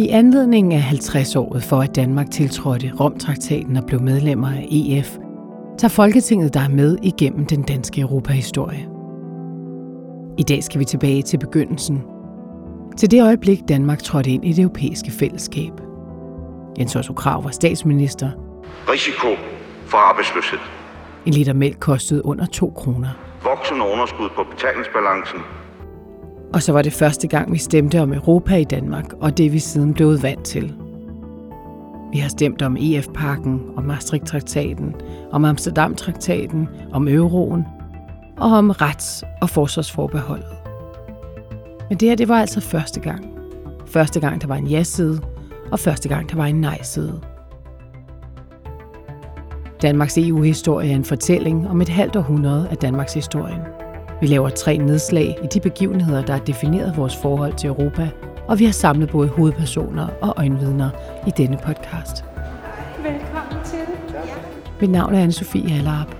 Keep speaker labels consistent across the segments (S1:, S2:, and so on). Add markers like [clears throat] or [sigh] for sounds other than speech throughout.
S1: I anledning af 50-året for, at Danmark tiltrådte Romtraktaten og blev medlemmer af EF, tager Folketinget dig med igennem den danske europahistorie. I dag skal vi tilbage til begyndelsen. Til det øjeblik, Danmark trådte ind i det europæiske fællesskab. Jens Otto Krav var statsminister.
S2: Risiko for arbejdsløshed.
S1: En liter mælk kostede under 2 kroner.
S2: Voksende underskud på betalingsbalancen.
S1: Og så var det første gang, vi stemte om Europa i Danmark, og det er vi siden blevet vant til. Vi har stemt om EF-pakken, om Maastricht-traktaten, om Amsterdam-traktaten, om euroen og om rets- og forsvarsforbeholdet. Men det her, det var altså første gang. Første gang, der var en ja-side, og første gang, der var en nej-side. Danmarks EU-historie er en fortælling om et halvt århundrede af Danmarks historie. Vi laver tre nedslag i de begivenheder, der har defineret vores forhold til Europa, og vi har samlet både hovedpersoner og øjenvidner i denne podcast.
S3: Velkommen til.
S1: Mit navn er Anne-Sophie Hallerup,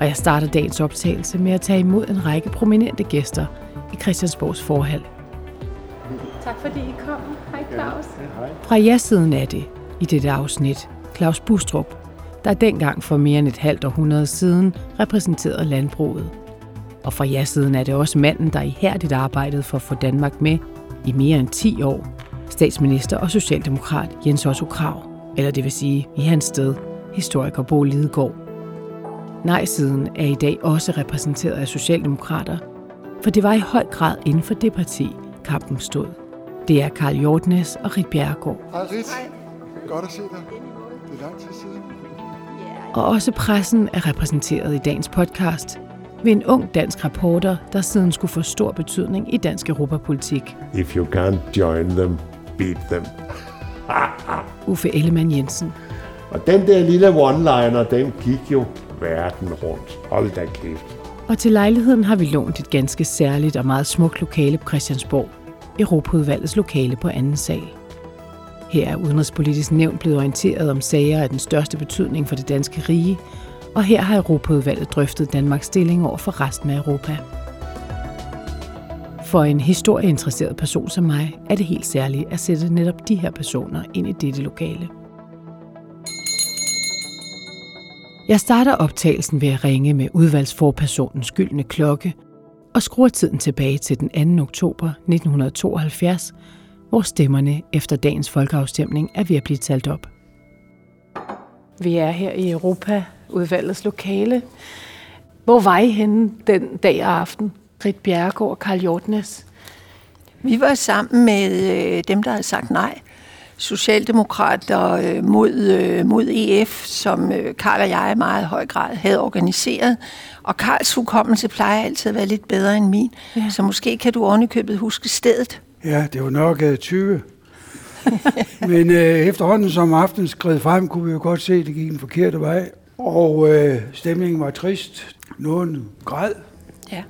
S1: og jeg starter dagens optagelse med at tage imod en række prominente gæster i Christiansborgs forhal.
S3: Tak fordi I kom. Hej Claus.
S1: Fra ja-siden af det, i dette afsnit, Claus Bustrup, der dengang for mere end et halvt århundrede siden repræsenterede landbruget. Og fra ja-siden er det også manden, der ihærdigt arbejdede for at få Danmark med i mere end 10 år, statsminister og socialdemokrat Jens Otto Krav, eller det vil sige i hans sted, historiker Bo Lidegaard. Nej-siden er i dag også repræsenteret af socialdemokrater, for det var i høj grad inden for det parti, kampen stod. Det er Karl Hjortnes og Rit Bjerregaard.
S4: Hej Rit. Godt at se dig. Det er lang tid siden.
S1: Og også pressen er repræsenteret i dagens podcast ved en ung dansk reporter, der siden skulle få stor betydning i dansk europapolitik.
S5: If you can't join them, beat them. [laughs]
S1: Uffe Ellemann Jensen.
S5: Og den der lille one-liner, den gik jo verden rundt. Hold da kæft.
S1: Og til lejligheden har vi lånt et ganske særligt og meget smukt lokale på Christiansborg. Europaudvalgets lokale på anden sal. Her er Udenrigspolitisk Nævn blevet orienteret om sager af den største betydning for det danske rige, og her har Europaudvalget drøftet Danmarks stilling over for resten af Europa. For en historieinteresseret person som mig er det helt særligt at sætte netop de her personer ind i dette lokale. Jeg starter optagelsen ved at ringe med udvalgsforpersonens gyldne klokke og skruer tiden tilbage til den 2. oktober 1972, hvor stemmerne efter dagens folkeafstemning er ved at blive talt op. Vi er her i Europa, udvalgets lokale. Hvor var I henne den dag og aften? Rit Bjerregaard og Karl Hjortnes.
S6: Vi var sammen med øh, dem, der havde sagt nej. Socialdemokrater øh, mod, øh, mod EF, som øh, Karl og jeg i meget høj grad havde organiseret. Og Karls hukommelse plejer altid at være lidt bedre end min. Ja. Så måske kan du ovenikøbet huske stedet.
S4: Ja, det var nok uh, 20. [laughs] Men uh, efterhånden som aftenen skred frem, kunne vi jo godt se, at det gik en forkerte vej. Og uh, stemningen var trist. Nogen græd.
S6: Ja.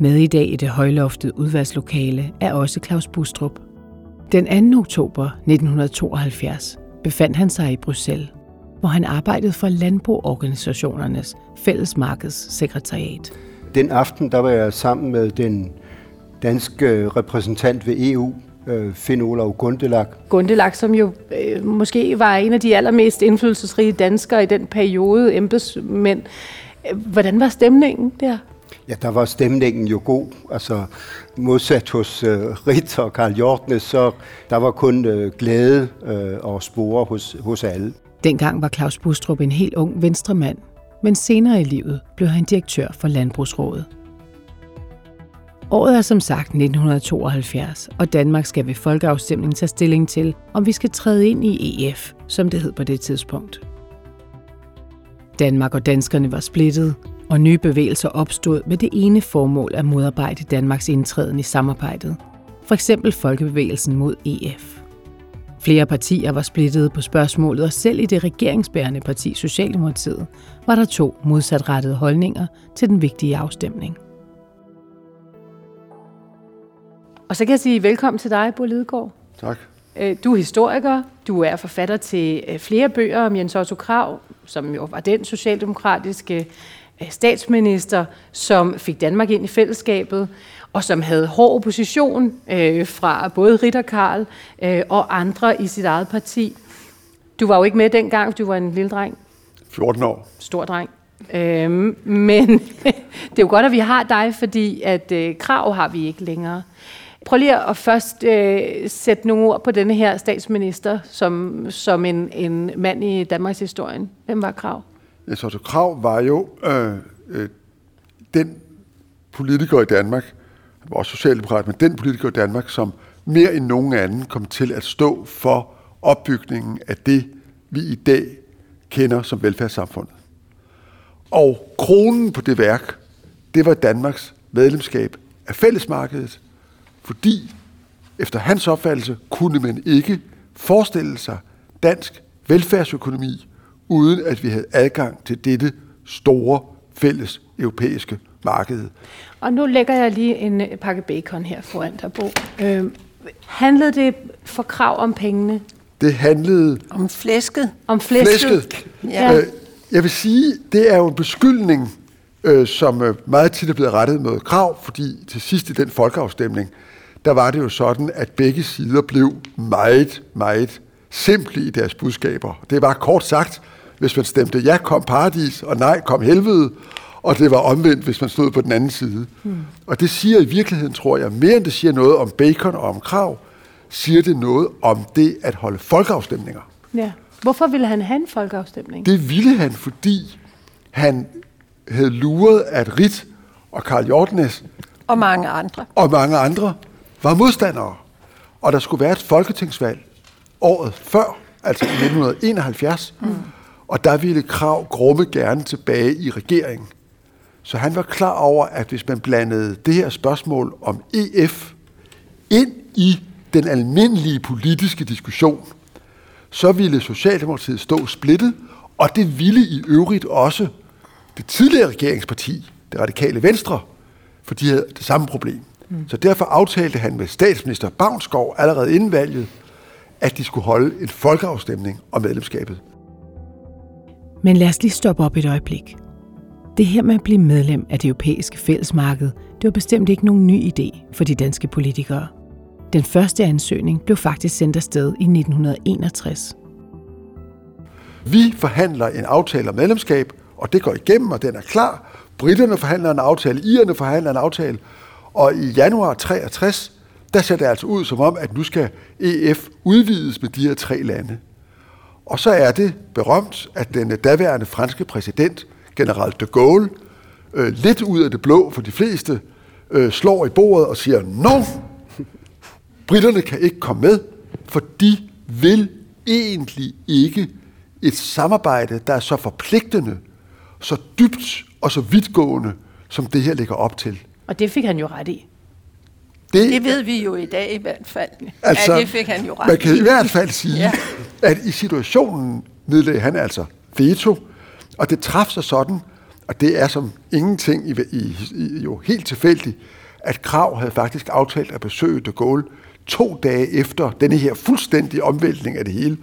S1: Med i dag i det højloftede udvalgslokale er også Claus Bustrup. Den 2. oktober 1972 befandt han sig i Bruxelles, hvor han arbejdede for Landboorganisationernes fællesmarkedssekretariat.
S7: Den aften der var jeg sammen med den danske repræsentant ved EU, øh, Finn Olav Gundelak.
S1: Gundelak, som jo øh, måske var en af de allermest indflydelsesrige danskere i den periode, embedsmænd. Hvordan var stemningen der?
S7: Ja, der var stemningen jo god. Altså modsat hos øh, Rit og Karl Hjortnes, så der var kun øh, glæde øh, og spore hos, hos alle.
S1: Dengang var Claus Bustrup en helt ung venstremand, men senere i livet blev han direktør for Landbrugsrådet. Året er som sagt 1972, og Danmark skal ved folkeafstemningen tage stilling til, om vi skal træde ind i EF, som det hed på det tidspunkt. Danmark og danskerne var splittet, og nye bevægelser opstod med det ene formål at modarbejde Danmarks indtræden i samarbejdet. For eksempel Folkebevægelsen mod EF. Flere partier var splittede på spørgsmålet, og selv i det regeringsbærende parti Socialdemokratiet var der to modsatrettede holdninger til den vigtige afstemning. Og så kan jeg sige velkommen til dig, Bo Lidegaard.
S4: Tak.
S1: Du er historiker, du er forfatter til flere bøger om Jens Otto Krav, som jo var den socialdemokratiske øh, statsminister, som fik Danmark ind i fællesskabet, og som havde hård opposition øh, fra både Ritter Karl øh, og andre i sit eget parti. Du var jo ikke med dengang, du var en lille dreng.
S8: 14 år.
S1: Stor dreng. Øhm, men [laughs] det er jo godt, at vi har dig, fordi at øh, krav har vi ikke længere. Prøv lige at først øh, sætte nogle ord på denne her statsminister som, som en, en mand i Danmarks historien. Hvem var Krav?
S9: Ja, så så Krav var jo øh, øh, den politiker i Danmark, var også socialdemokrat, men den politiker i Danmark, som mere end nogen anden kom til at stå for opbygningen af det, vi i dag kender som velfærdssamfundet. Og kronen på det værk, det var Danmarks medlemskab af fællesmarkedet, fordi efter hans opfattelse kunne man ikke forestille sig dansk velfærdsøkonomi, uden at vi havde adgang til dette store fælles europæiske marked.
S1: Og nu lægger jeg lige en pakke bacon her foran dig, Bo. Øh, handlede det for krav om pengene?
S9: Det handlede...
S6: Om flæsket?
S1: Om flæsket.
S9: flæsket. Ja. Øh, jeg vil sige, det er jo en beskyldning, øh, som øh, meget tit er blevet rettet mod krav, fordi til sidst i den folkeafstemning, der var det jo sådan, at begge sider blev meget, meget simple i deres budskaber. Det var kort sagt, hvis man stemte ja, kom paradis, og nej, kom helvede, og det var omvendt, hvis man stod på den anden side. Hmm. Og det siger i virkeligheden, tror jeg, mere end det siger noget om bacon og om krav, siger det noget om det at holde folkeafstemninger.
S1: Ja. Hvorfor ville han have en folkeafstemning?
S9: Det ville han, fordi han havde luret, at Rit og Karl Hjortnes
S6: og mange andre
S9: og mange andre var modstandere. Og der skulle være et folketingsvalg året før, altså i 1971, mm. og der ville Krav Grumme gerne tilbage i regeringen. Så han var klar over, at hvis man blandede det her spørgsmål om EF ind i den almindelige politiske diskussion, så ville Socialdemokratiet stå splittet, og det ville i øvrigt også det tidligere regeringsparti, det radikale Venstre, for de havde det samme problem. Mm. Så derfor aftalte han med statsminister Bavnsgaard allerede inden valget, at de skulle holde en folkeafstemning om medlemskabet.
S1: Men lad os lige stoppe op et øjeblik. Det her med at blive medlem af det europæiske fællesmarked, det var bestemt ikke nogen ny idé for de danske politikere. Den første ansøgning blev faktisk sendt afsted i 1961.
S9: Vi forhandler en aftale om medlemskab, og det går igennem, og den er klar. Britterne forhandler en aftale, irerne forhandler en aftale, og i januar 63, der ser det altså ud som om, at nu skal EF udvides med de her tre lande. Og så er det berømt, at den daværende franske præsident, general de Gaulle, øh, lidt ud af det blå for de fleste, øh, slår i bordet og siger, no, britterne kan ikke komme med, for de vil egentlig ikke et samarbejde, der er så forpligtende, så dybt og så vidtgående, som det her ligger op til.
S1: Og det fik han jo ret i.
S6: Det, det ved vi jo i dag i hvert fald. Altså, ja, det fik han jo ret
S9: Man kan i hvert fald [laughs] sige, ja. at i situationen nedlagde han altså veto, og det træffede sig sådan, og det er som ingenting i, i, i, jo helt tilfældigt, at Krav havde faktisk aftalt at besøge de Gaulle to dage efter denne her fuldstændige omvæltning af det hele.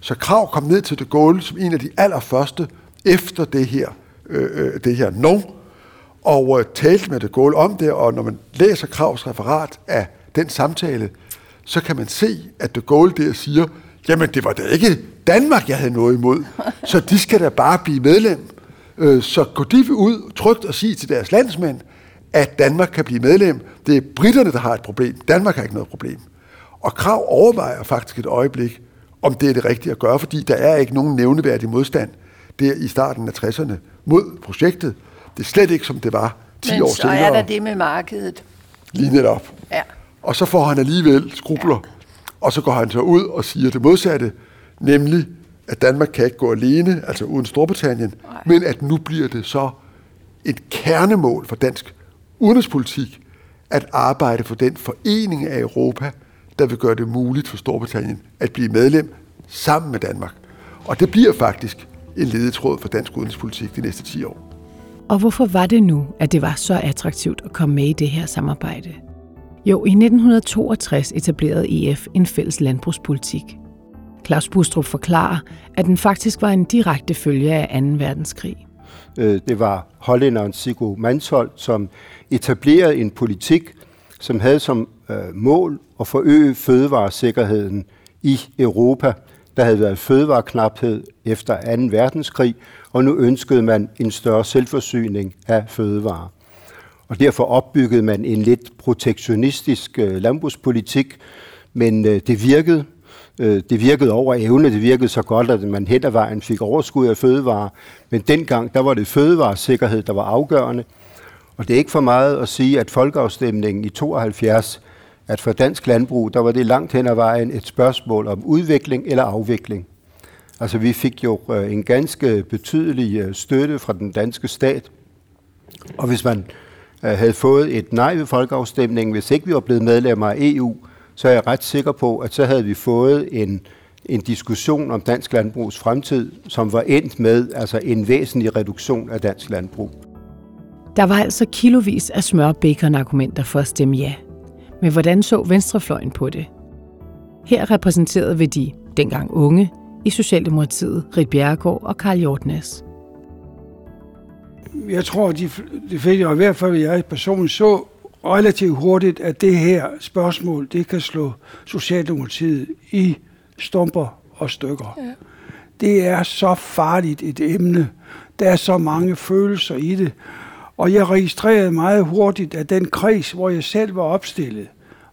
S9: Så Krav kom ned til de Gaulle som en af de allerførste efter det her, øh, øh det her no, og øh, talte med de Gaulle om det, og når man læser Kravs referat af den samtale, så kan man se, at de Gaulle der siger, jamen det var da ikke Danmark, jeg havde noget imod, så de skal da bare blive medlem. Øh, så går de ud trygt og sige til deres landsmænd, at Danmark kan blive medlem. Det er britterne, der har et problem. Danmark har ikke noget problem. Og Krav overvejer faktisk et øjeblik, om det er det rigtige at gøre, fordi der er ikke nogen nævneværdig modstand der i starten af 60'erne mod projektet. Det er slet ikke, som det var 10
S6: Men
S9: år senere.
S6: Men så er der det med markedet.
S9: Lige netop.
S6: Ja.
S9: Og så får han alligevel skrubler, ja. og så går han så ud og siger det modsatte, nemlig, at Danmark kan ikke gå alene, altså uden Storbritannien, Nej. men at nu bliver det så et kernemål for dansk udenrigspolitik at arbejde for den forening af Europa, der vil gøre det muligt for Storbritannien at blive medlem sammen med Danmark. Og det bliver faktisk en ledetråd for dansk udenrigspolitik de næste 10 år.
S1: Og hvorfor var det nu, at det var så attraktivt at komme med i det her samarbejde? Jo, i 1962 etablerede EF en fælles landbrugspolitik. Claus Bustrup forklarer, at den faktisk var en direkte følge af 2. verdenskrig.
S7: Øh, det var hollænderen Sigurd Mansholt, som etablerede en politik, som havde som øh, mål at forøge fødevaresikkerheden i Europa. Der havde været fødevareknaphed efter 2. verdenskrig, og nu ønskede man en større selvforsyning af fødevarer. Og derfor opbyggede man en lidt protektionistisk øh, landbrugspolitik, men øh, det virkede. Øh, det virkede over evne, det virkede så godt, at man hen ad vejen fik overskud af fødevarer. Men dengang, der var det fødevaresikkerhed, der var afgørende. Og det er ikke for meget at sige, at folkeafstemningen i 72, at for dansk landbrug, der var det langt hen ad vejen et spørgsmål om udvikling eller afvikling. Altså vi fik jo øh, en ganske betydelig øh, støtte fra den danske stat. Og hvis man øh, havde fået et nej ved folkeafstemningen, hvis ikke vi var blevet medlemmer af EU, så er jeg ret sikker på, at så havde vi fået en, en diskussion om dansk landbrugs fremtid, som var endt med altså en væsentlig reduktion af dansk landbrug.
S10: Der var altså kilovis af smør bacon argumenter for at stemme ja. Men hvordan så venstrefløjen på det? Her repræsenteret ved de, dengang unge, i Socialdemokratiet, Rit Bjerregaard og Karl Hjortnes.
S4: Jeg tror, de, de fik, og i hvert fald jeg personligt så relativt hurtigt, at det her spørgsmål, det kan slå Socialdemokratiet i stumper og stykker. Ja. Det er så farligt et emne. Der er så mange følelser i det. Og jeg registrerede meget hurtigt, at den kreds, hvor jeg selv var opstillet,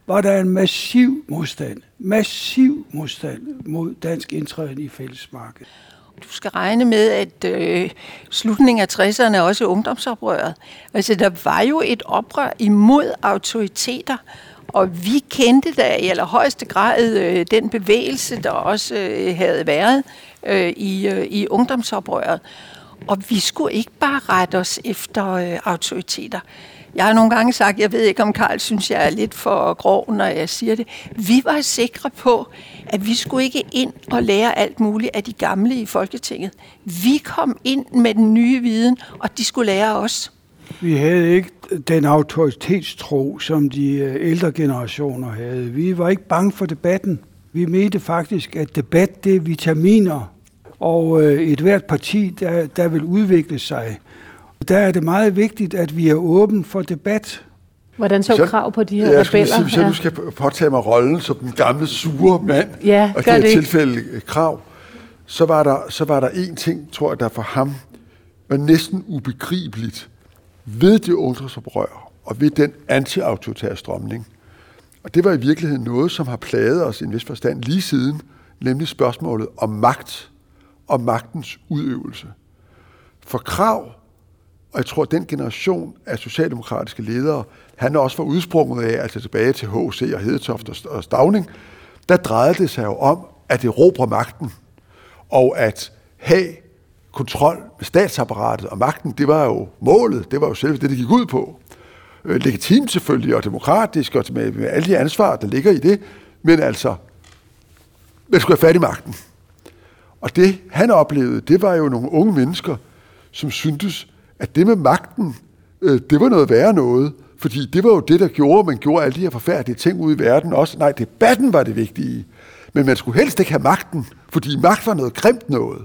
S4: var der en massiv modstand, massiv modstand mod dansk indtræden i fællesmarkedet.
S6: Du skal regne med, at øh, slutningen af 60'erne er også ungdomsoprøret. Altså, der var jo et oprør imod autoriteter, og vi kendte da i allerhøjeste grad øh, den bevægelse, der også øh, havde været øh, i, øh, i ungdomsoprøret. Og vi skulle ikke bare rette os efter øh, autoriteter. Jeg har nogle gange sagt, jeg ved ikke om Karl synes, jeg er lidt for grov, når jeg siger det. Vi var sikre på, at vi skulle ikke ind og lære alt muligt af de gamle i Folketinget. Vi kom ind med den nye viden, og de skulle lære os.
S4: Vi havde ikke den autoritetstro, som de øh, ældre generationer havde. Vi var ikke bange for debatten. Vi mente faktisk, at debat det er vitaminer, og øh, et hvert parti, der, der vil udvikle sig. Der er det meget vigtigt, at vi er åbne for debat.
S1: Hvordan så, så krav på de her
S9: ja,
S1: rebeller?
S9: Hvis jeg nu skal påtage mig rollen som den gamle sure mand,
S1: ja,
S9: og det er tilfælde øh, krav, så var, der, så var der en ting, tror jeg, der for ham var næsten ubegribeligt ved det ungdomsoprør og ved den anti-autoritære strømning. Og det var i virkeligheden noget, som har plaget os i en vis forstand lige siden, nemlig spørgsmålet om magt og magtens udøvelse. For krav og jeg tror, at den generation af socialdemokratiske ledere, han er også var udsprunget af, altså tilbage til H.C. og Hedetoft og Stavning, der drejede det sig jo om at erobre magten, og at have kontrol med statsapparatet og magten, det var jo målet, det var jo selve det, det gik ud på. Øh, legitimt selvfølgelig, og demokratisk, og med, med alle de ansvar, der ligger i det, men altså, man skulle have fat i magten. Og det, han oplevede, det var jo nogle unge mennesker, som syntes, at det med magten, øh, det var noget værre noget. Fordi det var jo det, der gjorde, at man gjorde alle de her forfærdelige ting ude i verden også. Nej, debatten var det vigtige. Men man skulle helst ikke have magten, fordi magt var noget grimt noget.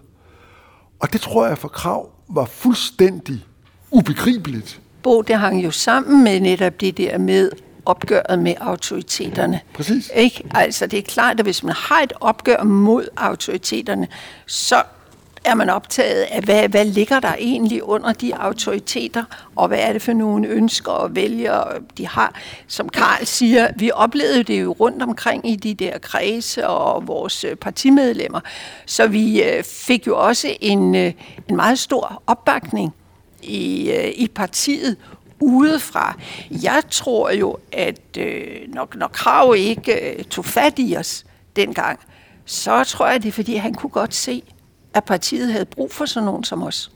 S9: Og det tror jeg for Krav var fuldstændig ubegribeligt.
S6: Bo, det hang jo sammen med netop det der med opgøret med autoriteterne.
S9: Præcis.
S6: Ikke? Altså, det er klart, at hvis man har et opgør mod autoriteterne, så er man optaget af, hvad, hvad ligger der egentlig under de autoriteter, og hvad er det for nogle ønsker og vælger, de har. Som Karl siger, vi oplevede det jo rundt omkring i de der kredse og vores øh, partimedlemmer, så vi øh, fik jo også en, øh, en meget stor opbakning i, i partiet udefra. Jeg tror jo, at når, når Krav ikke tog fat i os dengang, så tror jeg, det er, fordi han kunne godt se, at partiet havde brug for sådan nogen som os.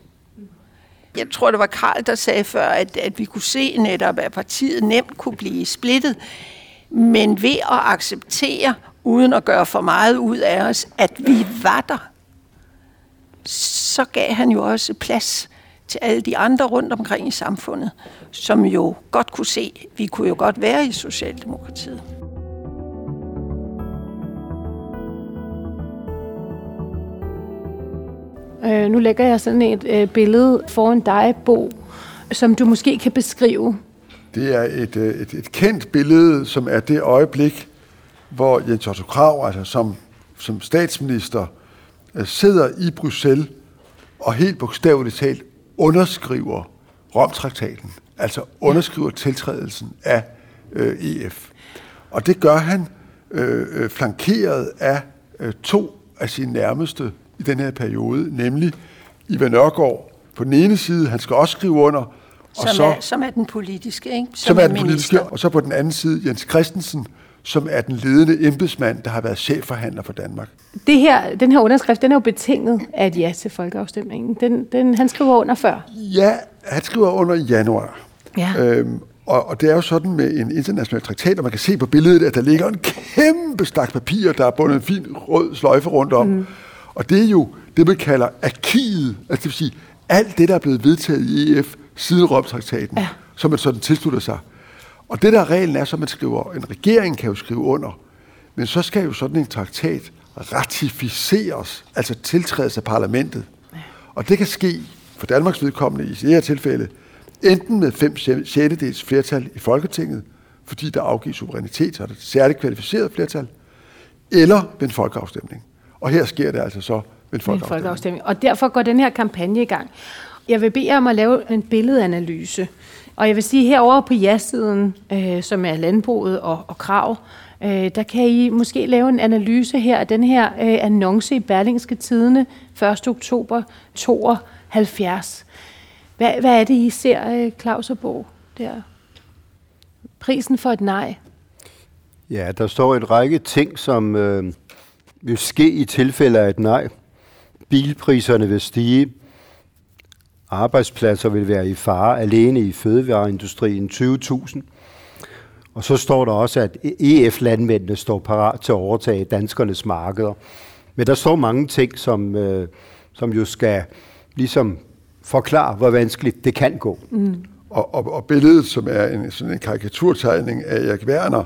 S6: Jeg tror, det var Karl, der sagde før, at, at vi kunne se netop, at partiet nemt kunne blive splittet. Men ved at acceptere, uden at gøre for meget ud af os, at vi var der, så gav han jo også plads til alle de andre rundt omkring i samfundet, som jo godt kunne se, at vi kunne jo godt være i Socialdemokratiet.
S1: Øh, nu lægger jeg sådan et øh, billede foran dig, Bo, som du måske kan beskrive.
S9: Det er et, øh, et, et kendt billede, som er det øjeblik, hvor Jens Otto Krav, altså som, som statsminister, øh, sidder i Bruxelles og helt bogstaveligt talt underskriver Romtraktaten, altså underskriver tiltrædelsen af øh, EF. Og det gør han øh, øh, flankeret af øh, to af sine nærmeste i den her periode, nemlig Ivan Nørgaard på den ene side, han skal også skrive under,
S6: og
S9: så,
S6: er, som er den politiske, ikke?
S9: Som, som er den politiske, og så på den anden side Jens Christensen, som er den ledende embedsmand, der har været chefforhandler for Danmark.
S1: Det her, den her underskrift, den er jo betinget af et ja til folkeafstemningen. Den, den, han skriver under før.
S9: Ja, han skriver under i januar.
S1: Ja.
S9: Øhm, og, og det er jo sådan med en international traktat, og man kan se på billedet, at der ligger en kæmpe stak papir, der er bundet en fin rød sløjfe rundt om. Mm. Og det er jo det, man kalder akiet, altså det vil sige alt det, der er blevet vedtaget i EF siden Romtraktaten, ja. som man sådan tilslutter sig. Og det der reglen er, så man skriver, en regering kan jo skrive under, men så skal jo sådan en traktat ratificeres, altså tiltrædes af parlamentet. Ja. Og det kan ske for Danmarks vedkommende i det her tilfælde, enten med 5 6. flertal i Folketinget, fordi der afgives suverænitet, så er det et særligt kvalificeret flertal, eller ved en folkeafstemning. Og her sker det altså så ved en folkeafstemning. folkeafstemning.
S1: Og derfor går den her kampagne i gang. Jeg vil bede jer om at lave en billedanalyse. Og jeg vil sige, herover på ja-siden, øh, som er landbruget og, og krav, øh, der kan I måske lave en analyse her af den her øh, annonce i Berlingske Tidene 1. oktober 72. Hvad, hvad er det, I ser, øh, Claus og Bo, der? Prisen for et nej.
S7: Ja, der står en række ting, som øh, vil ske i tilfælde af et nej. Bilpriserne vil stige. Arbejdspladser vil være i fare alene i fødevareindustrien 20.000. Og så står der også, at EF-landmændene står parat til at overtage danskernes markeder. Men der står mange ting, som, øh, som jo skal ligesom forklare, hvor vanskeligt det kan gå. Mm.
S9: Og, og, og billedet, som er en, sådan en karikaturtegning af Erik Werner,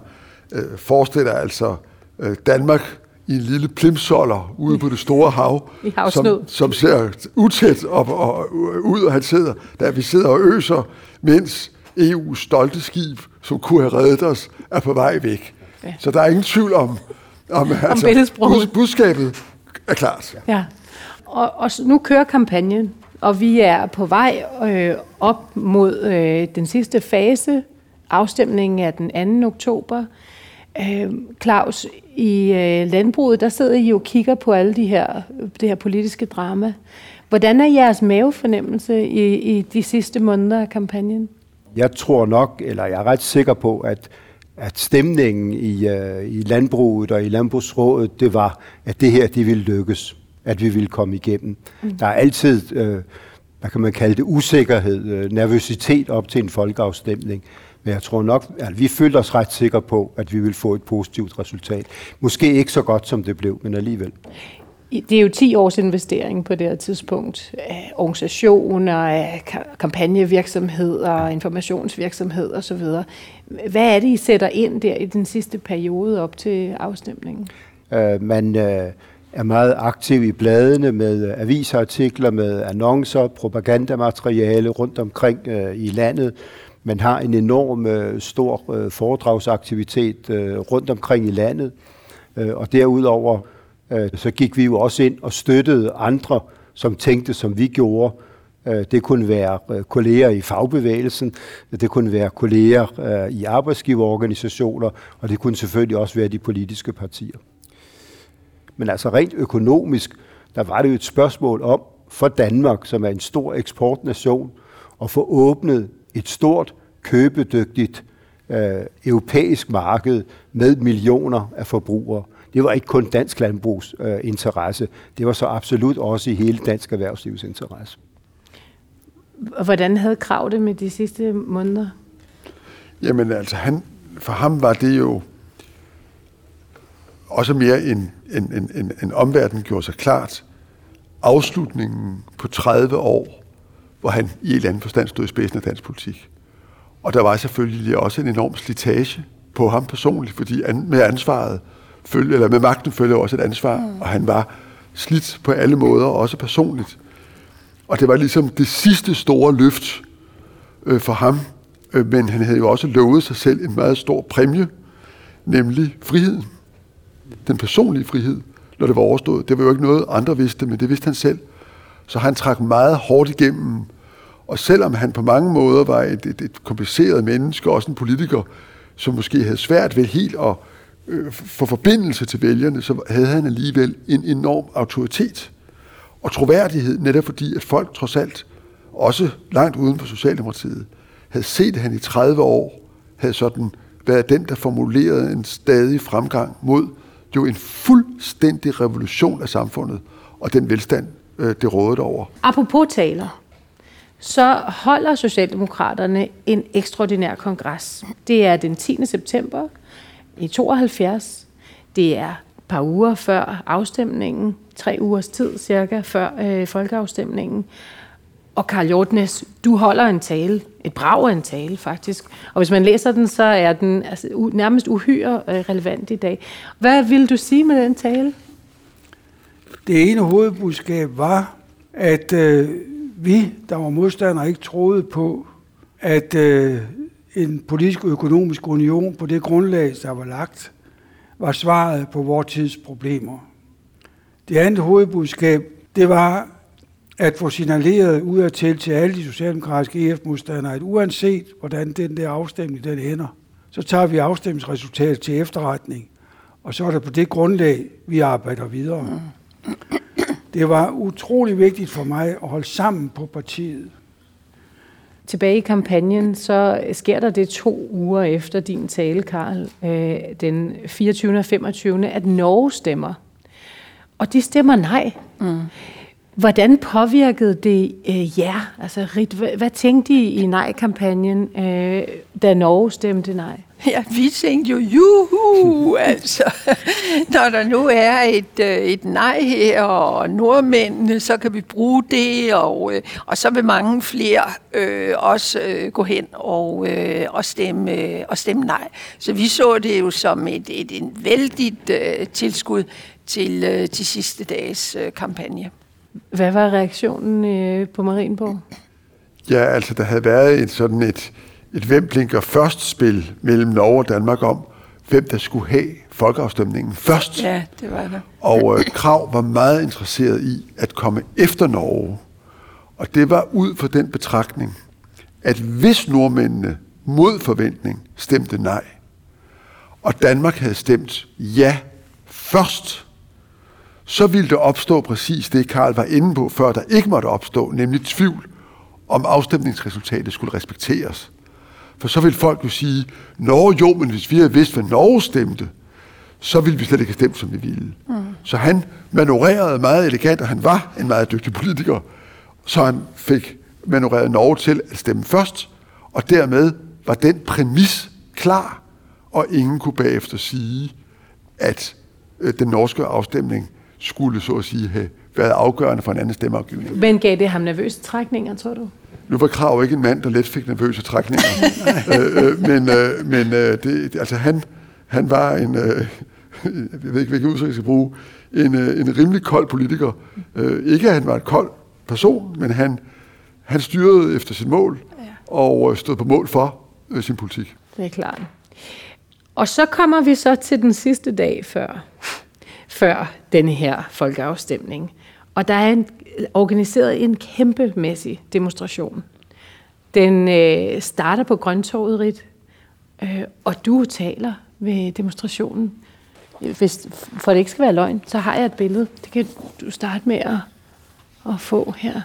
S9: øh, forestiller altså øh, Danmark i en lille plimsoller ude på det store hav, [laughs] som, som ser utæt op og, ud, og han sidder, der vi sidder og øser, mens EU's stolte skib, som kunne have reddet os, er på vej væk. Ja. Så der er ingen tvivl om, om, om altså, bud, budskabet er klart.
S1: Ja. Og, og nu kører kampagnen, og vi er på vej øh, op mod øh, den sidste fase, afstemningen er den 2. oktober. Øh, Claus, i øh, landbruget, der sidder I jo og kigger på alle de her, det her politiske drama. Hvordan er jeres mavefornemmelse i, i de sidste måneder af kampagnen?
S7: Jeg tror nok, eller jeg er ret sikker på, at, at stemningen i, uh, i landbruget og i landbrugsrådet, det var, at det her, det ville lykkes. At vi ville komme igennem. Mm. Der er altid, uh, hvad kan man kalde det, usikkerhed, uh, nervøsitet op til en folkeafstemning. Men jeg tror nok, at vi følte os ret sikre på, at vi vil få et positivt resultat. Måske ikke så godt, som det blev, men alligevel.
S1: Det er jo 10 års investering på det her tidspunkt. Organisationer, kampagnevirksomheder, informationsvirksomhed osv. Hvad er det, I sætter ind der i den sidste periode op til afstemningen?
S7: Uh, man uh, er meget aktiv i bladene med avisartikler, med annoncer, propagandamateriale rundt omkring uh, i landet. Man har en enorm øh, stor øh, foredragsaktivitet øh, rundt omkring i landet, øh, og derudover øh, så gik vi jo også ind og støttede andre, som tænkte, som vi gjorde. Øh, det kunne være øh, kolleger i fagbevægelsen, det kunne være kolleger øh, i arbejdsgiverorganisationer, og det kunne selvfølgelig også være de politiske partier. Men altså rent økonomisk, der var det jo et spørgsmål om for Danmark, som er en stor eksportnation, at få åbnet et stort, købedygtigt øh, europæisk marked med millioner af forbrugere. Det var ikke kun dansk landbrugs øh, interesse, det var så absolut også i hele dansk erhvervslivs interesse.
S1: Hvordan havde Krav det med de sidste måneder?
S9: Jamen altså, han, for ham var det jo også mere en, en, en, en, en omverden gjorde sig klart. Afslutningen på 30 år hvor han i et eller andet forstand stod i spidsen af dansk politik. Og der var selvfølgelig også en enorm slitage på ham personligt, fordi an, med ansvaret følge, eller med magten følger også et ansvar, mm. og han var slidt på alle måder, også personligt. Og det var ligesom det sidste store løft øh, for ham. Øh, men han havde jo også lovet sig selv en meget stor præmie, nemlig friheden. Den personlige frihed, når det var overstået. Det var jo ikke noget, andre vidste, men det vidste han selv. Så han trak meget hårdt igennem. Og selvom han på mange måder var et, et, et kompliceret menneske, også en politiker, som måske havde svært ved helt at øh, få forbindelse til vælgerne, så havde han alligevel en enorm autoritet og troværdighed, netop fordi, at folk trods alt, også langt uden for Socialdemokratiet, havde set, at han i 30 år havde sådan været den, der formulerede en stadig fremgang mod jo en fuldstændig revolution af samfundet og den velstand, øh, det rådet over.
S1: Apropos taler, så holder Socialdemokraterne en ekstraordinær kongres. Det er den 10. september i 72. Det er et par uger før afstemningen, tre ugers tid cirka før øh, folkeafstemningen. Og Karl Hjortnes, du holder en tale, et brag af en tale faktisk. Og hvis man læser den, så er den altså, u- nærmest uhyre øh, relevant i dag. Hvad vil du sige med den tale?
S4: Det ene hovedbudskab var, at øh, vi, der var modstandere, ikke troede på, at øh, en politisk og økonomisk union på det grundlag, der var lagt, var svaret på vores tids problemer. Det andet hovedbudskab, det var at få signaleret udadtil til alle de socialdemokratiske EF-modstandere, at uanset hvordan den der afstemning den ender, så tager vi afstemningsresultatet til efterretning, og så er det på det grundlag, vi arbejder videre. Mm. Det var utrolig vigtigt for mig at holde sammen på partiet.
S1: Tilbage i kampagnen, så sker der det to uger efter din tale, Karl, øh, den 24. og 25. at Norge stemmer. Og de stemmer nej. Mm. Hvordan påvirkede det øh, jer? Altså, Rit, hvad, hvad tænkte I i nej-kampagnen, øh, da Norge stemte nej? [laughs]
S6: Ja, vi tænkte jo, juhu, [laughs] altså, når der nu er et, øh, et nej her, og nordmændene, så kan vi bruge det, og, øh, og så vil mange flere øh, også øh, gå hen og, øh, og, stemme, øh, og stemme nej. Så vi så det jo som et, et, et vældigt øh, tilskud til, øh, til sidste dages øh, kampagne.
S1: Hvad var reaktionen øh, på Marienborg?
S9: Ja, altså der havde været et sådan et, et hvem blinker først spil mellem Norge og Danmark om, hvem der skulle have folkeafstemningen først.
S6: Ja, det var det.
S9: Og øh, Krav var meget interesseret i at komme efter Norge. Og det var ud fra den betragtning, at hvis nordmændene mod forventning stemte nej, og Danmark havde stemt ja først, så ville der opstå præcis det, Karl var inde på, før der ikke måtte opstå, nemlig tvivl om afstemningsresultatet skulle respekteres. For så vil folk jo sige, Norge jo, men hvis vi havde vidst, hvad Norge stemte, så ville vi slet ikke have stemt, som vi ville. Mm. Så han manøvrerede meget elegant, og han var en meget dygtig politiker, så han fik manøvreret Norge til at stemme først, og dermed var den præmis klar, og ingen kunne bagefter sige, at øh, den norske afstemning skulle så at sige have været afgørende for en anden stemmeafgivning.
S1: Men gav det ham nervøse trækninger, tror du?
S9: Nu var Krav ikke en mand, der let fik nervøse trækninger. [laughs] øh, øh, men øh, men øh, det, altså han, han var en, øh, [laughs] jeg ved ikke, hvilket udtryk jeg skal bruge, en, øh, en rimelig kold politiker. Øh, ikke at han var en kold person, men han, han styrede efter sit mål, ja. og øh, stod på mål for øh, sin politik.
S1: Det er klart. Og så kommer vi så til den sidste dag før, før denne her folkeafstemning. Og der er en, organiseret en kæmpemæssig demonstration. Den øh, starter på Grøntorvet, Rit, øh, og du taler ved demonstrationen. Hvis, for det ikke skal være løgn, så har jeg et billede. Det kan du starte med at, at få her.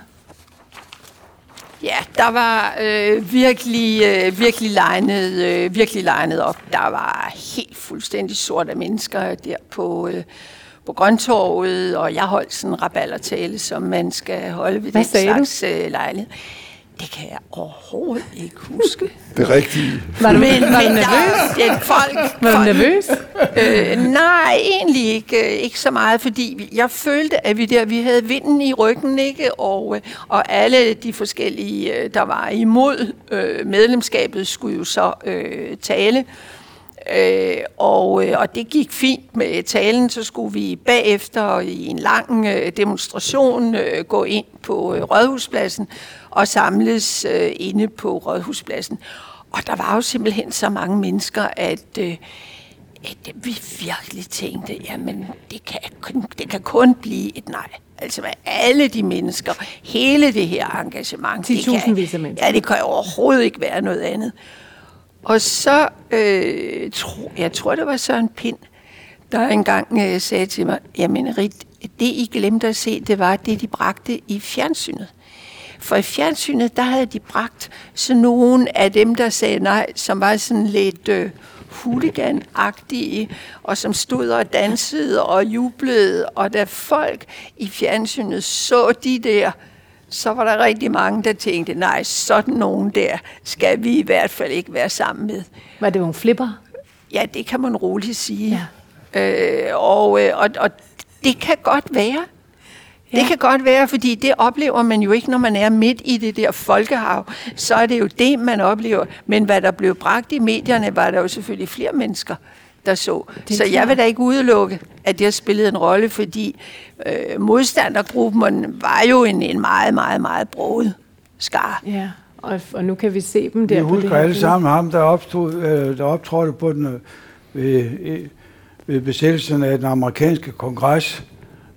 S6: Ja, der var øh, virkelig, øh, virkelig, legnet, øh, virkelig legnet op. Der var helt fuldstændig sorte mennesker der på, øh, på Grøntorvet, og jeg holdt sådan en raballertale, som man skal holde ved
S1: Hvad
S6: den slags øh, lejlighed. Det kan jeg overhovedet ikke huske. [laughs]
S9: Det rigtige.
S1: Var du,
S6: Men,
S1: var du nervøs?
S6: det, folk,
S1: Var du
S6: folk,
S1: nervøs?
S6: Øh, nej, egentlig ikke, øh, ikke så meget, fordi jeg følte, at vi der, vi havde vinden i ryggen, ikke? Og, øh, og alle de forskellige, øh, der var imod øh, medlemskabet, skulle jo så øh, tale. Øh, og, øh, og det gik fint med talen, så skulle vi bagefter i en lang øh, demonstration øh, gå ind på øh, Rådhuspladsen og samles øh, inde på Rådhuspladsen. Og der var jo simpelthen så mange mennesker, at, øh, at vi virkelig tænkte, jamen det kan, det kan kun blive et nej. Altså med alle de mennesker, hele det her engagement.
S1: 10.000 af mennesker.
S6: Ja, det kan overhovedet ikke være noget andet. Og så, øh, tro, jeg tror det var Søren Pind, der engang øh, sagde til mig, jamen Rit, det I glemte at se, det var det, de bragte i fjernsynet. For i fjernsynet, der havde de bragt sådan nogle af dem, der sagde nej, som var sådan lidt øh, hooligan og som stod og dansede og jublede. Og da folk i fjernsynet så de der, så var der rigtig mange, der tænkte, nej, sådan nogen der skal vi i hvert fald ikke være sammen med.
S1: Var det nogle flipper?
S6: Ja, det kan man roligt sige. Ja. Øh, og, øh, og, og det kan godt være. Ja. Det kan godt være, fordi det oplever man jo ikke, når man er midt i det der folkehav. Så er det jo det, man oplever. Men hvad der blev bragt i medierne, var der jo selvfølgelig flere mennesker, der så. Så jeg vil da ikke udelukke, at det har spillet en rolle, fordi øh, modstandergruppen var jo en, en meget, meget, meget broet skar.
S1: Ja, og, og nu kan vi se dem der.
S4: Vi husker alle sammen ham, der, opstod, øh, der optrådte på den, øh, ved, øh, ved besættelsen af den amerikanske kongres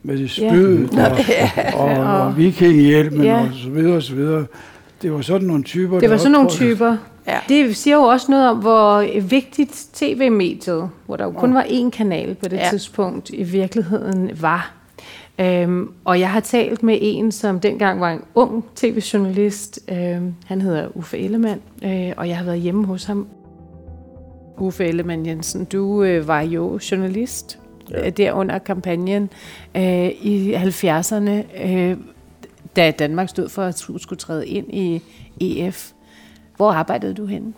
S4: med spydet ja. og, og, og, og vikingehjelmen ja. og så videre og så videre. Det var sådan nogle typer,
S1: Det var sådan nogle typer. Ja. Det siger jo også noget om, hvor vigtigt tv-mediet, hvor der jo kun var én kanal på det ja. tidspunkt, i virkeligheden var. Øhm, og jeg har talt med en, som dengang var en ung tv-journalist. Øhm, han hedder Uffe Ellemann, øh, og jeg har været hjemme hos ham. Uffe Ellemann Jensen, du øh, var jo journalist ja. øh, der under kampagnen øh, i 70'erne, øh, da Danmark stod for at skulle træde ind i EF. Hvor arbejdede du henne?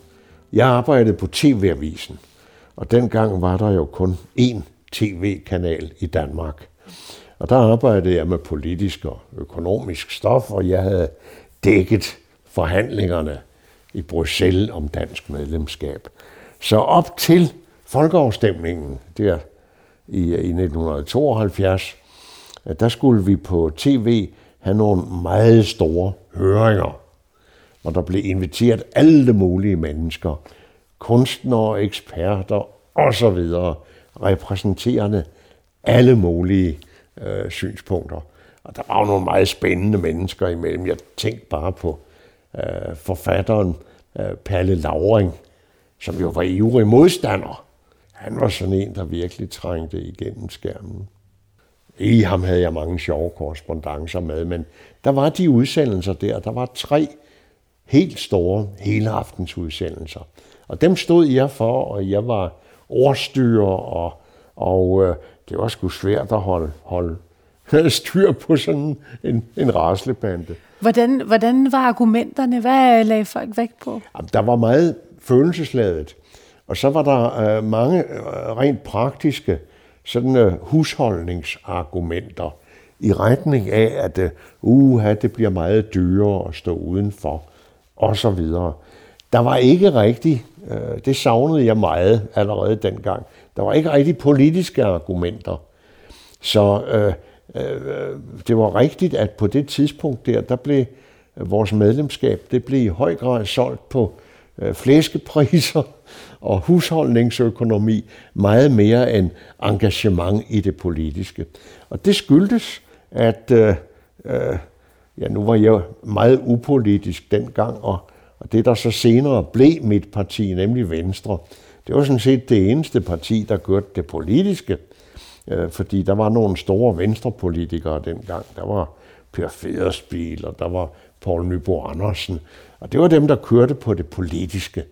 S5: Jeg arbejdede på TV-avisen, og dengang var der jo kun én tv-kanal i Danmark. Og der arbejdede jeg med politisk og økonomisk stof, og jeg havde dækket forhandlingerne i Bruxelles om dansk medlemskab. Så op til folkeafstemningen der i, i 1972, der skulle vi på tv have nogle meget store høringer hvor der blev inviteret alle mulige mennesker, kunstnere, eksperter osv., repræsenterende alle mulige øh, synspunkter. Og der var jo nogle meget spændende mennesker imellem. Jeg tænkte bare på øh, forfatteren øh, Palle Lauring, som jo var ivrig modstander. Han var sådan en, der virkelig trængte igennem skærmen. I ham havde jeg mange sjove korrespondencer med, men der var de udsendelser der. Der var tre helt store hele aftens udsendelser. Og dem stod jeg for, og jeg var ordstyrer, og, og øh, det var sgu svært at holde, holde [laughs] styr på sådan en, en raslebande.
S1: Hvordan, hvordan var argumenterne? Hvad lagde folk vægt på?
S5: Jamen, der var meget følelsesladet. Og så var der øh, mange øh, rent praktiske sådan øh, husholdningsargumenter i retning af, at øh, uha, det bliver meget dyrere at stå udenfor og så videre. Der var ikke rigtig, øh, det savnede jeg meget allerede dengang, der var ikke rigtig politiske argumenter. Så øh, øh, det var rigtigt, at på det tidspunkt der, der blev vores medlemskab, det blev i høj grad solgt på øh, flæskepriser [laughs] og husholdningsøkonomi, meget mere end engagement i det politiske. Og det skyldtes, at øh, øh, ja, nu var jeg meget upolitisk dengang, og, og det der så senere blev mit parti, nemlig Venstre, det var sådan set det eneste parti, der gjorde det politiske, øh, fordi der var nogle store venstrepolitikere dengang. Der var Per Federspil, og der var Poul Nybo Andersen, og det var dem, der kørte på det politiske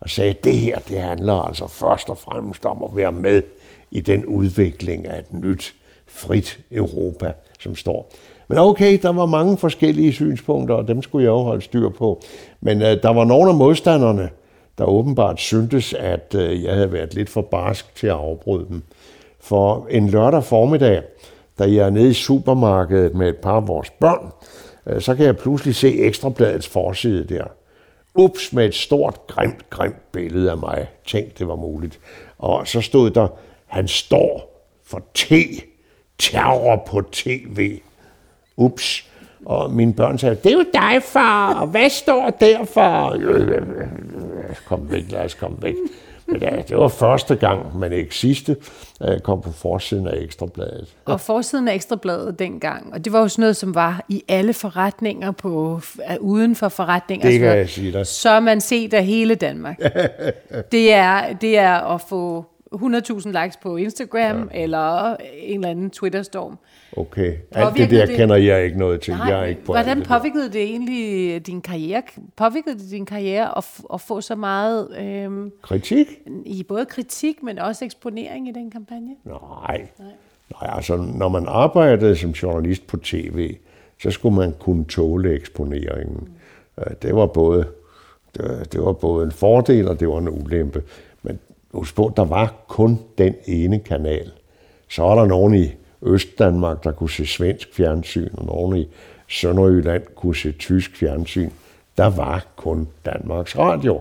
S5: og sagde, at det her, det handler altså først og fremmest om at være med i den udvikling af et nyt, frit Europa, som står. Men okay, der var mange forskellige synspunkter, og dem skulle jeg jo holde styr på. Men øh, der var nogle af modstanderne, der åbenbart syntes, at øh, jeg havde været lidt for barsk til at afbryde dem. For en lørdag formiddag, da jeg er nede i supermarkedet med et par af vores børn, øh, så kan jeg pludselig se Ekstrabladets forside der. ups med et stort, grimt, grimt billede af mig. Tænk, det var muligt. Og så stod der, han står for T, terror på tv. Ups. Og mine børn sagde, det er jo dig, far, og hvad står der for? Kom væk, lad os komme væk. Men det, det var første gang, men ikke sidste, at jeg kom på forsiden af Ekstrabladet.
S1: Og forsiden af Ekstrabladet dengang, og det var jo sådan noget, som var i alle forretninger på, uden for forretninger.
S5: Det kan jeg sige dig.
S1: Så man set af hele Danmark. [laughs] det, er, det er at få 100.000 likes på Instagram, ja. eller en eller anden Twitter-storm.
S5: Okay, alt det der det? kender jeg ikke noget til.
S1: Nej,
S5: jeg er ikke på
S1: hvordan påvirkede det egentlig din karriere? Påvirkede det din karriere at, at få så meget... Øhm,
S5: kritik?
S1: I både kritik, men også eksponering i den kampagne?
S5: Nej. Nej. Nej, altså når man arbejdede som journalist på tv, så skulle man kunne tåle eksponeringen. Mm. Det var både det det var både en fordel, og det var en ulempe. Husk på, der var kun den ene kanal. Så er der nogen i Østdanmark, der kunne se svensk fjernsyn, og nogen i Sønderjylland kunne se tysk fjernsyn. Der var kun Danmarks Radio.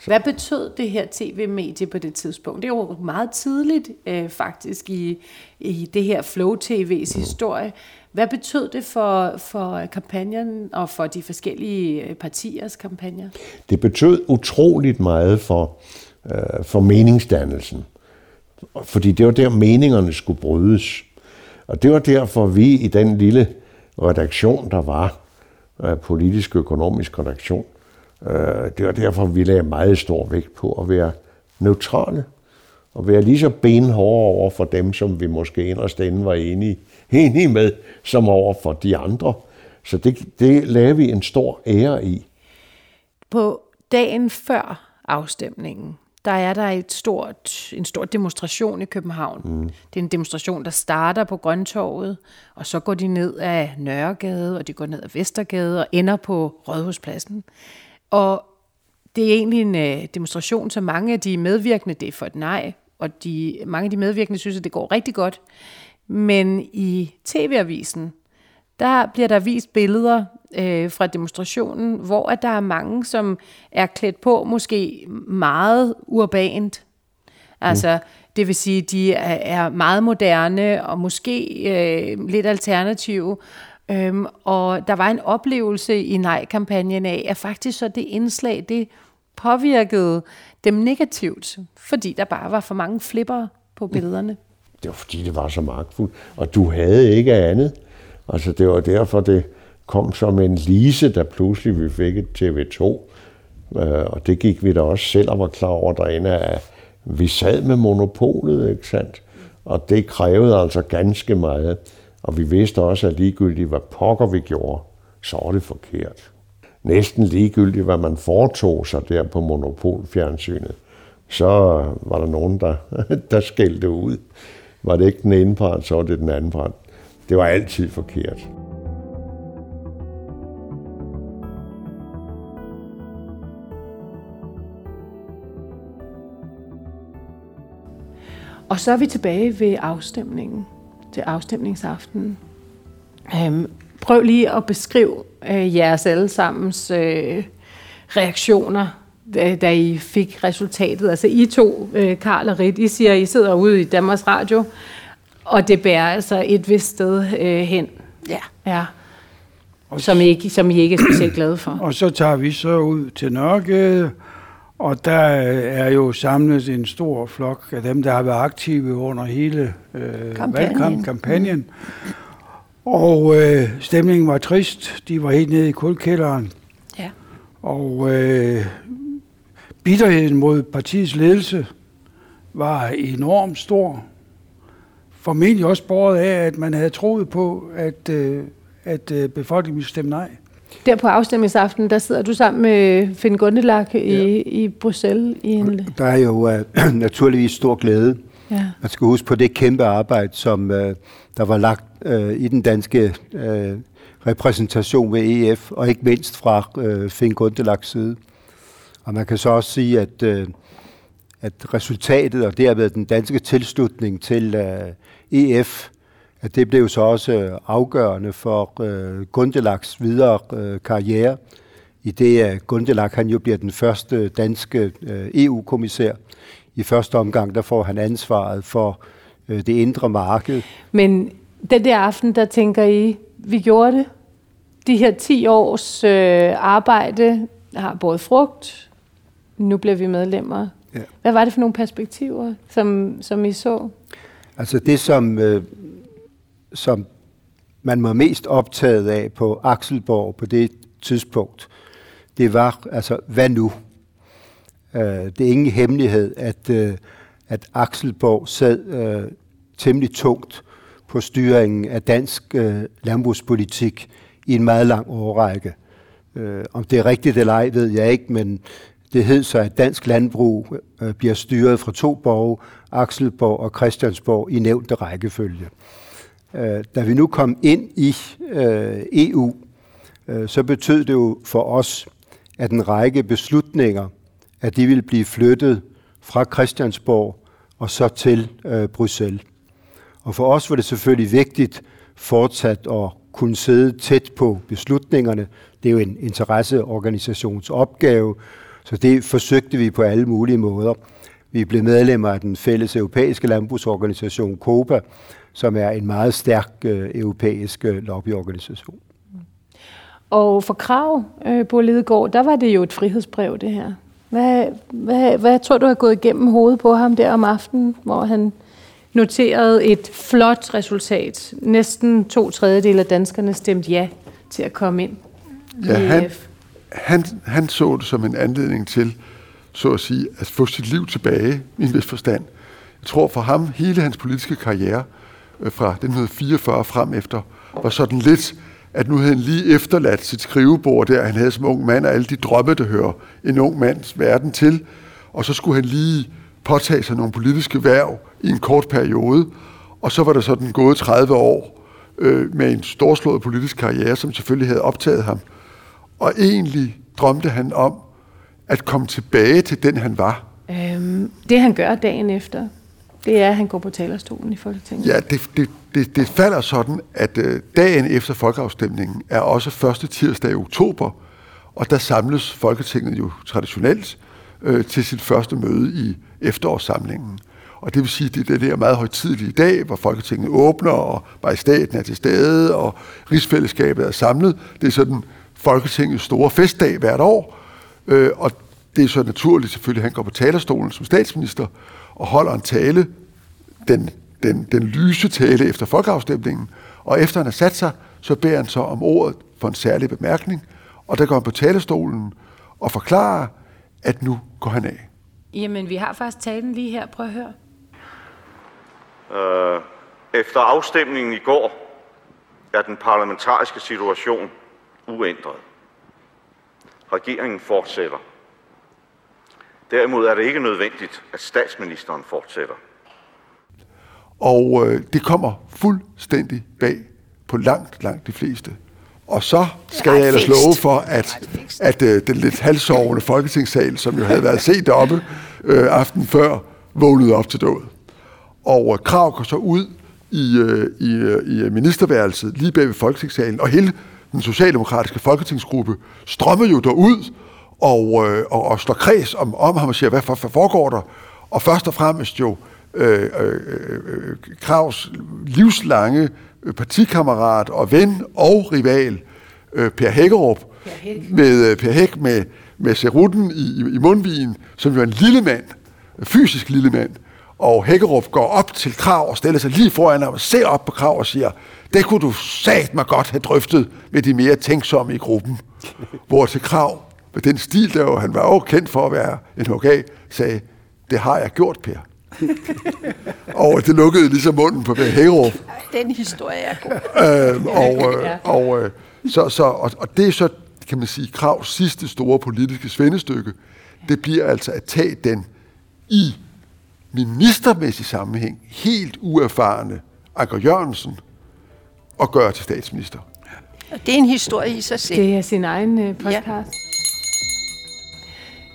S1: Så. Hvad betød det her tv-medie på det tidspunkt? Det er jo meget tidligt øh, faktisk i, i det her Flow TV's mm. historie. Hvad betød det for, for kampagnen og for de forskellige øh, partiers kampagner?
S5: Det betød utroligt meget for, øh, for meningsdannelsen. Fordi det var der, meningerne skulle brydes. Og det var derfor, vi i den lille redaktion, der var, øh, politisk økonomisk redaktion, øh, det var derfor, vi lagde meget stor vægt på at være neutrale og være lige så benhårde over for dem, som vi måske inderst inde var enige, enige med, som over for de andre. Så det, det lavede vi en stor ære i.
S1: På dagen før afstemningen, der er der et stort, en stor demonstration i København. Mm. Det er en demonstration, der starter på Grøntorvet, og så går de ned af Nørregade, og de går ned af Vestergade og ender på Rådhuspladsen. Og det er egentlig en uh, demonstration, som mange af de medvirkende, det er for et nej, og de, mange af de medvirkende synes, at det går rigtig godt. Men i TV-avisen, der bliver der vist billeder øh, fra demonstrationen, hvor at der er mange, som er klædt på måske meget urbant. Altså, mm. det vil sige, de er, er meget moderne og måske øh, lidt alternative. Øhm, og der var en oplevelse i nej-kampagnen af, at faktisk så det indslag, det påvirkede dem negativt, fordi der bare var for mange flipper på billederne.
S5: Det var fordi, det var så magtfuldt, og du havde ikke andet. Altså, det var derfor, det kom som en lise, der pludselig vi fik et TV2. Øh, og det gik vi da også selv og var klar over derinde, at vi sad med monopolet, ikke sandt? Og det krævede altså ganske meget. Og vi vidste også, at ligegyldigt hvad pokker vi gjorde, så var det forkert. Næsten ligegyldigt, hvad man foretog sig der på monopolfjernsynet, så var der nogen, der, [laughs] der skældte ud. Var det ikke den ene part, så var det den anden part. Det var altid forkert.
S1: Og så er vi tilbage ved afstemningen, til afstemningsaftenen. Øhm, prøv lige at beskrive øh, jeres allesammens øh, reaktioner, da, da I fik resultatet. Altså I to, øh, Karl og Rit, I siger, I sidder ude i Danmarks Radio, og det bærer altså et vist sted øh, hen.
S6: Ja.
S1: ja. Som, I ikke, som I ikke er specielt glade for. [clears throat]
S4: Og så tager vi så ud til Nørregade, og der er jo samlet en stor flok af dem, der har været aktive under hele øh, kampagnen. Og øh, stemningen var trist. De var helt nede i kulkælderen.
S1: Ja.
S4: Og øh, bitterheden mod partiets ledelse var enormt stor. Formentlig også båret af, at man havde troet på, at, øh, at øh, befolkningen ville stemme nej.
S1: Der på afstemningsaften, der sidder du sammen med Finn Gundelak i, ja. i Bruxelles. I en...
S7: Der er jo uh, [clears throat] naturligvis stor glæde. Ja. Man skal huske på det kæmpe arbejde, som uh, der var lagt uh, i den danske uh, repræsentation ved EF, og ikke mindst fra uh, Finn Gundelaks side. Og man kan så også sige, at, uh, at resultatet, og derved den danske tilslutning til uh, EF, at det blev så også afgørende for øh, Gundelaks videre øh, karriere i det, at Gundelach han jo bliver den første danske øh, EU-kommissær. I første omgang, der får han ansvaret for øh, det indre marked.
S1: Men den der aften, der tænker I, vi gjorde det. De her 10 års øh, arbejde har båret frugt. Nu bliver vi medlemmer. Ja. Hvad var det for nogle perspektiver, som, som I så?
S7: Altså det, som, øh, som man var mest optaget af på Akselborg på det tidspunkt, det var, altså, hvad nu? Øh, det er ingen hemmelighed, at, øh, at Akselborg sad øh, temmelig tungt på styringen af dansk øh, landbrugspolitik i en meget lang årrække. Øh, om det er rigtigt eller ej, ved jeg ikke, men det hed så, at dansk landbrug øh, bliver styret fra to borge, Akselborg og Christiansborg, i nævnte rækkefølge. Øh, da vi nu kom ind i øh, EU, øh, så betød det jo for os, at en række beslutninger, at de ville blive flyttet fra Christiansborg og så til øh, Bruxelles. Og for os var det selvfølgelig vigtigt fortsat at kunne sidde tæt på beslutningerne. Det er jo en interesseorganisations opgave, så det forsøgte vi på alle mulige måder. Vi blev medlemmer af den fælles europæiske landbrugsorganisation COPA, som er en meget stærk øh, europæisk øh, lobbyorganisation.
S1: Og for Krav, øh, Bo Lidegaard, der var det jo et frihedsbrev, det her. Hvad, hvad, hvad tror du har gået igennem hovedet på ham der om aftenen, hvor han noterede et flot resultat? Næsten to tredjedel af danskerne stemte ja til at komme ind
S9: ja, han, han, han så det som en anledning til, så at sige, at få sit liv tilbage i en vis forstand. Jeg tror for ham, hele hans politiske karriere øh, fra 1944 frem efter, var sådan lidt, at nu havde han lige efterladt sit skrivebord der, han havde som ung mand, og alle de drømme, der hører en ung mands verden til, og så skulle han lige påtage sig nogle politiske værv i en kort periode, og så var der sådan gået 30 år øh, med en storslået politisk karriere, som selvfølgelig havde optaget ham. Og egentlig drømte han om at komme tilbage til den, han var.
S1: Øhm, det han gør dagen efter, det er, at han går på talerstolen i Folketinget.
S9: Ja, det, det, det, det falder sådan, at øh, dagen efter folkeafstemningen er også første tirsdag i oktober, og der samles Folketinget jo traditionelt øh, til sit første møde i efterårssamlingen. Og det vil sige, at det er det der meget højtidlige dag, hvor Folketinget åbner, og majestaten er til stede, og rigsfællesskabet er samlet. Det er sådan Folketingets store festdag hvert år, øh, og det er så naturligt selvfølgelig, at han går på talerstolen som statsminister og holder en tale, den, den, den lyse tale efter folkeafstemningen, og efter han har sat sig, så beder han så om ordet for en særlig bemærkning, og der går han på talerstolen og forklarer, at nu går han af.
S1: Jamen, vi har faktisk talen lige her. Prøv at høre.
S2: Øh, efter afstemningen i går er den parlamentariske situation uændret. Regeringen fortsætter. Derimod er det ikke nødvendigt, at statsministeren fortsætter.
S9: Og øh, det kommer fuldstændig bag på langt, langt de fleste. Og så skal jeg ellers love for, at, at øh, den lidt halvsovende folketingssal, som jo havde været set deroppe øh, aften før, vågnede op til død. Og øh, Krav går så ud i, øh, i, øh, i ministerværelset lige bag ved folketingssalen, og hele den socialdemokratiske folketingsgruppe strømmer jo derud og, øh, og, og slår kreds om, om ham og siger, hvad, for, hvad foregår der? Og først og fremmest jo øh, øh, øh, Kravs livslange partikammerat og ven og rival, øh, Per Hækkerup, per Hæk. med øh, Per Hæk med, med serutten i, i mundvigen, som jo er en lille mand, fysisk lille mand, og Hækkerup går op til Krav og stiller sig lige foran ham og ser op på Krav og siger, det kunne du sat mig godt have drøftet med de mere tænksomme i gruppen. [laughs] Hvor til Krav, med den stil, der jo, han var jo kendt for at være en HK, sagde, det har jeg gjort, Per. [laughs] og det lukkede ligesom munden på Per Hækkerup.
S6: Den historie er god.
S9: øhm, og, øh, og, øh, så, så, og, og det er så, kan man sige, Kravs sidste store politiske svendestykke. Det bliver altså at tage den i ministermæssig sammenhæng helt uerfarne Anker Jørgensen og gøre til statsminister.
S6: Det er en historie i sig selv.
S1: Det er sin egen uh, podcast. Ja.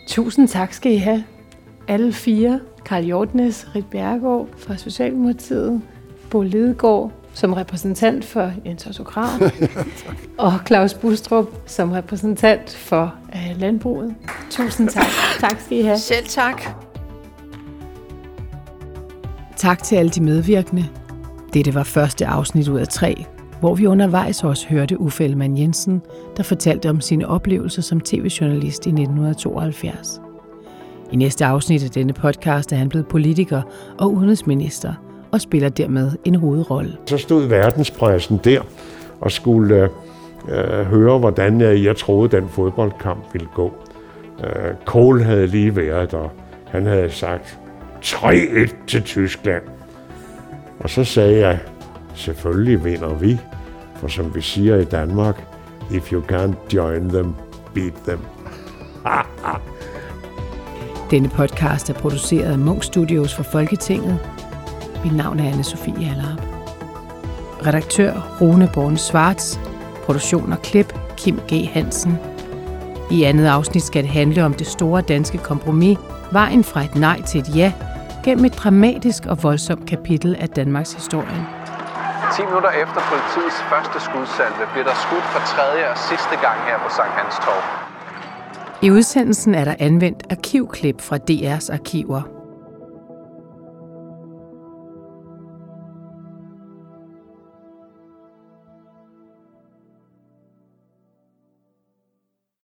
S1: Tusind tak skal I have. Alle fire. Karl Hjortnes, Rit Bjergård fra Socialdemokratiet, Bo Lidegaard,
S11: som repræsentant for Jens Otto Krav, [laughs] og Claus Bustrup som repræsentant for uh, landbruget. Tusind tak. Tak skal I have.
S6: Selv tak.
S1: Tak til alle de medvirkende. Dette var første afsnit ud af tre, hvor vi undervejs også hørte Uffe Ellemann Jensen, der fortalte om sine oplevelser som tv-journalist i 1972. I næste afsnit af denne podcast er han blevet politiker og udenrigsminister og spiller dermed en hovedrolle.
S5: Så stod verdenspressen der og skulle øh, øh høre, hvordan jeg, jeg troede, den fodboldkamp ville gå. Øh, Kohl havde lige været der. Han havde sagt 3-1 til Tyskland. Og så sagde jeg, selvfølgelig vinder vi. For som vi siger i Danmark, if you can't join them, beat them. [laughs]
S1: Denne podcast er produceret af Munk Studios for Folketinget. Mit navn er Anne-Sophie Allerup. Redaktør Rune Born Svarts. Produktion og klip Kim G. Hansen. I andet afsnit skal det handle om det store danske kompromis, vejen fra et nej til et ja, gennem et dramatisk og voldsomt kapitel af Danmarks historie.
S12: 10 minutter efter politiets første skudsalve bliver der skudt for tredje og sidste gang her på Sankt Hans Torv.
S1: I udsendelsen er der anvendt arkivklip fra DR's arkiver.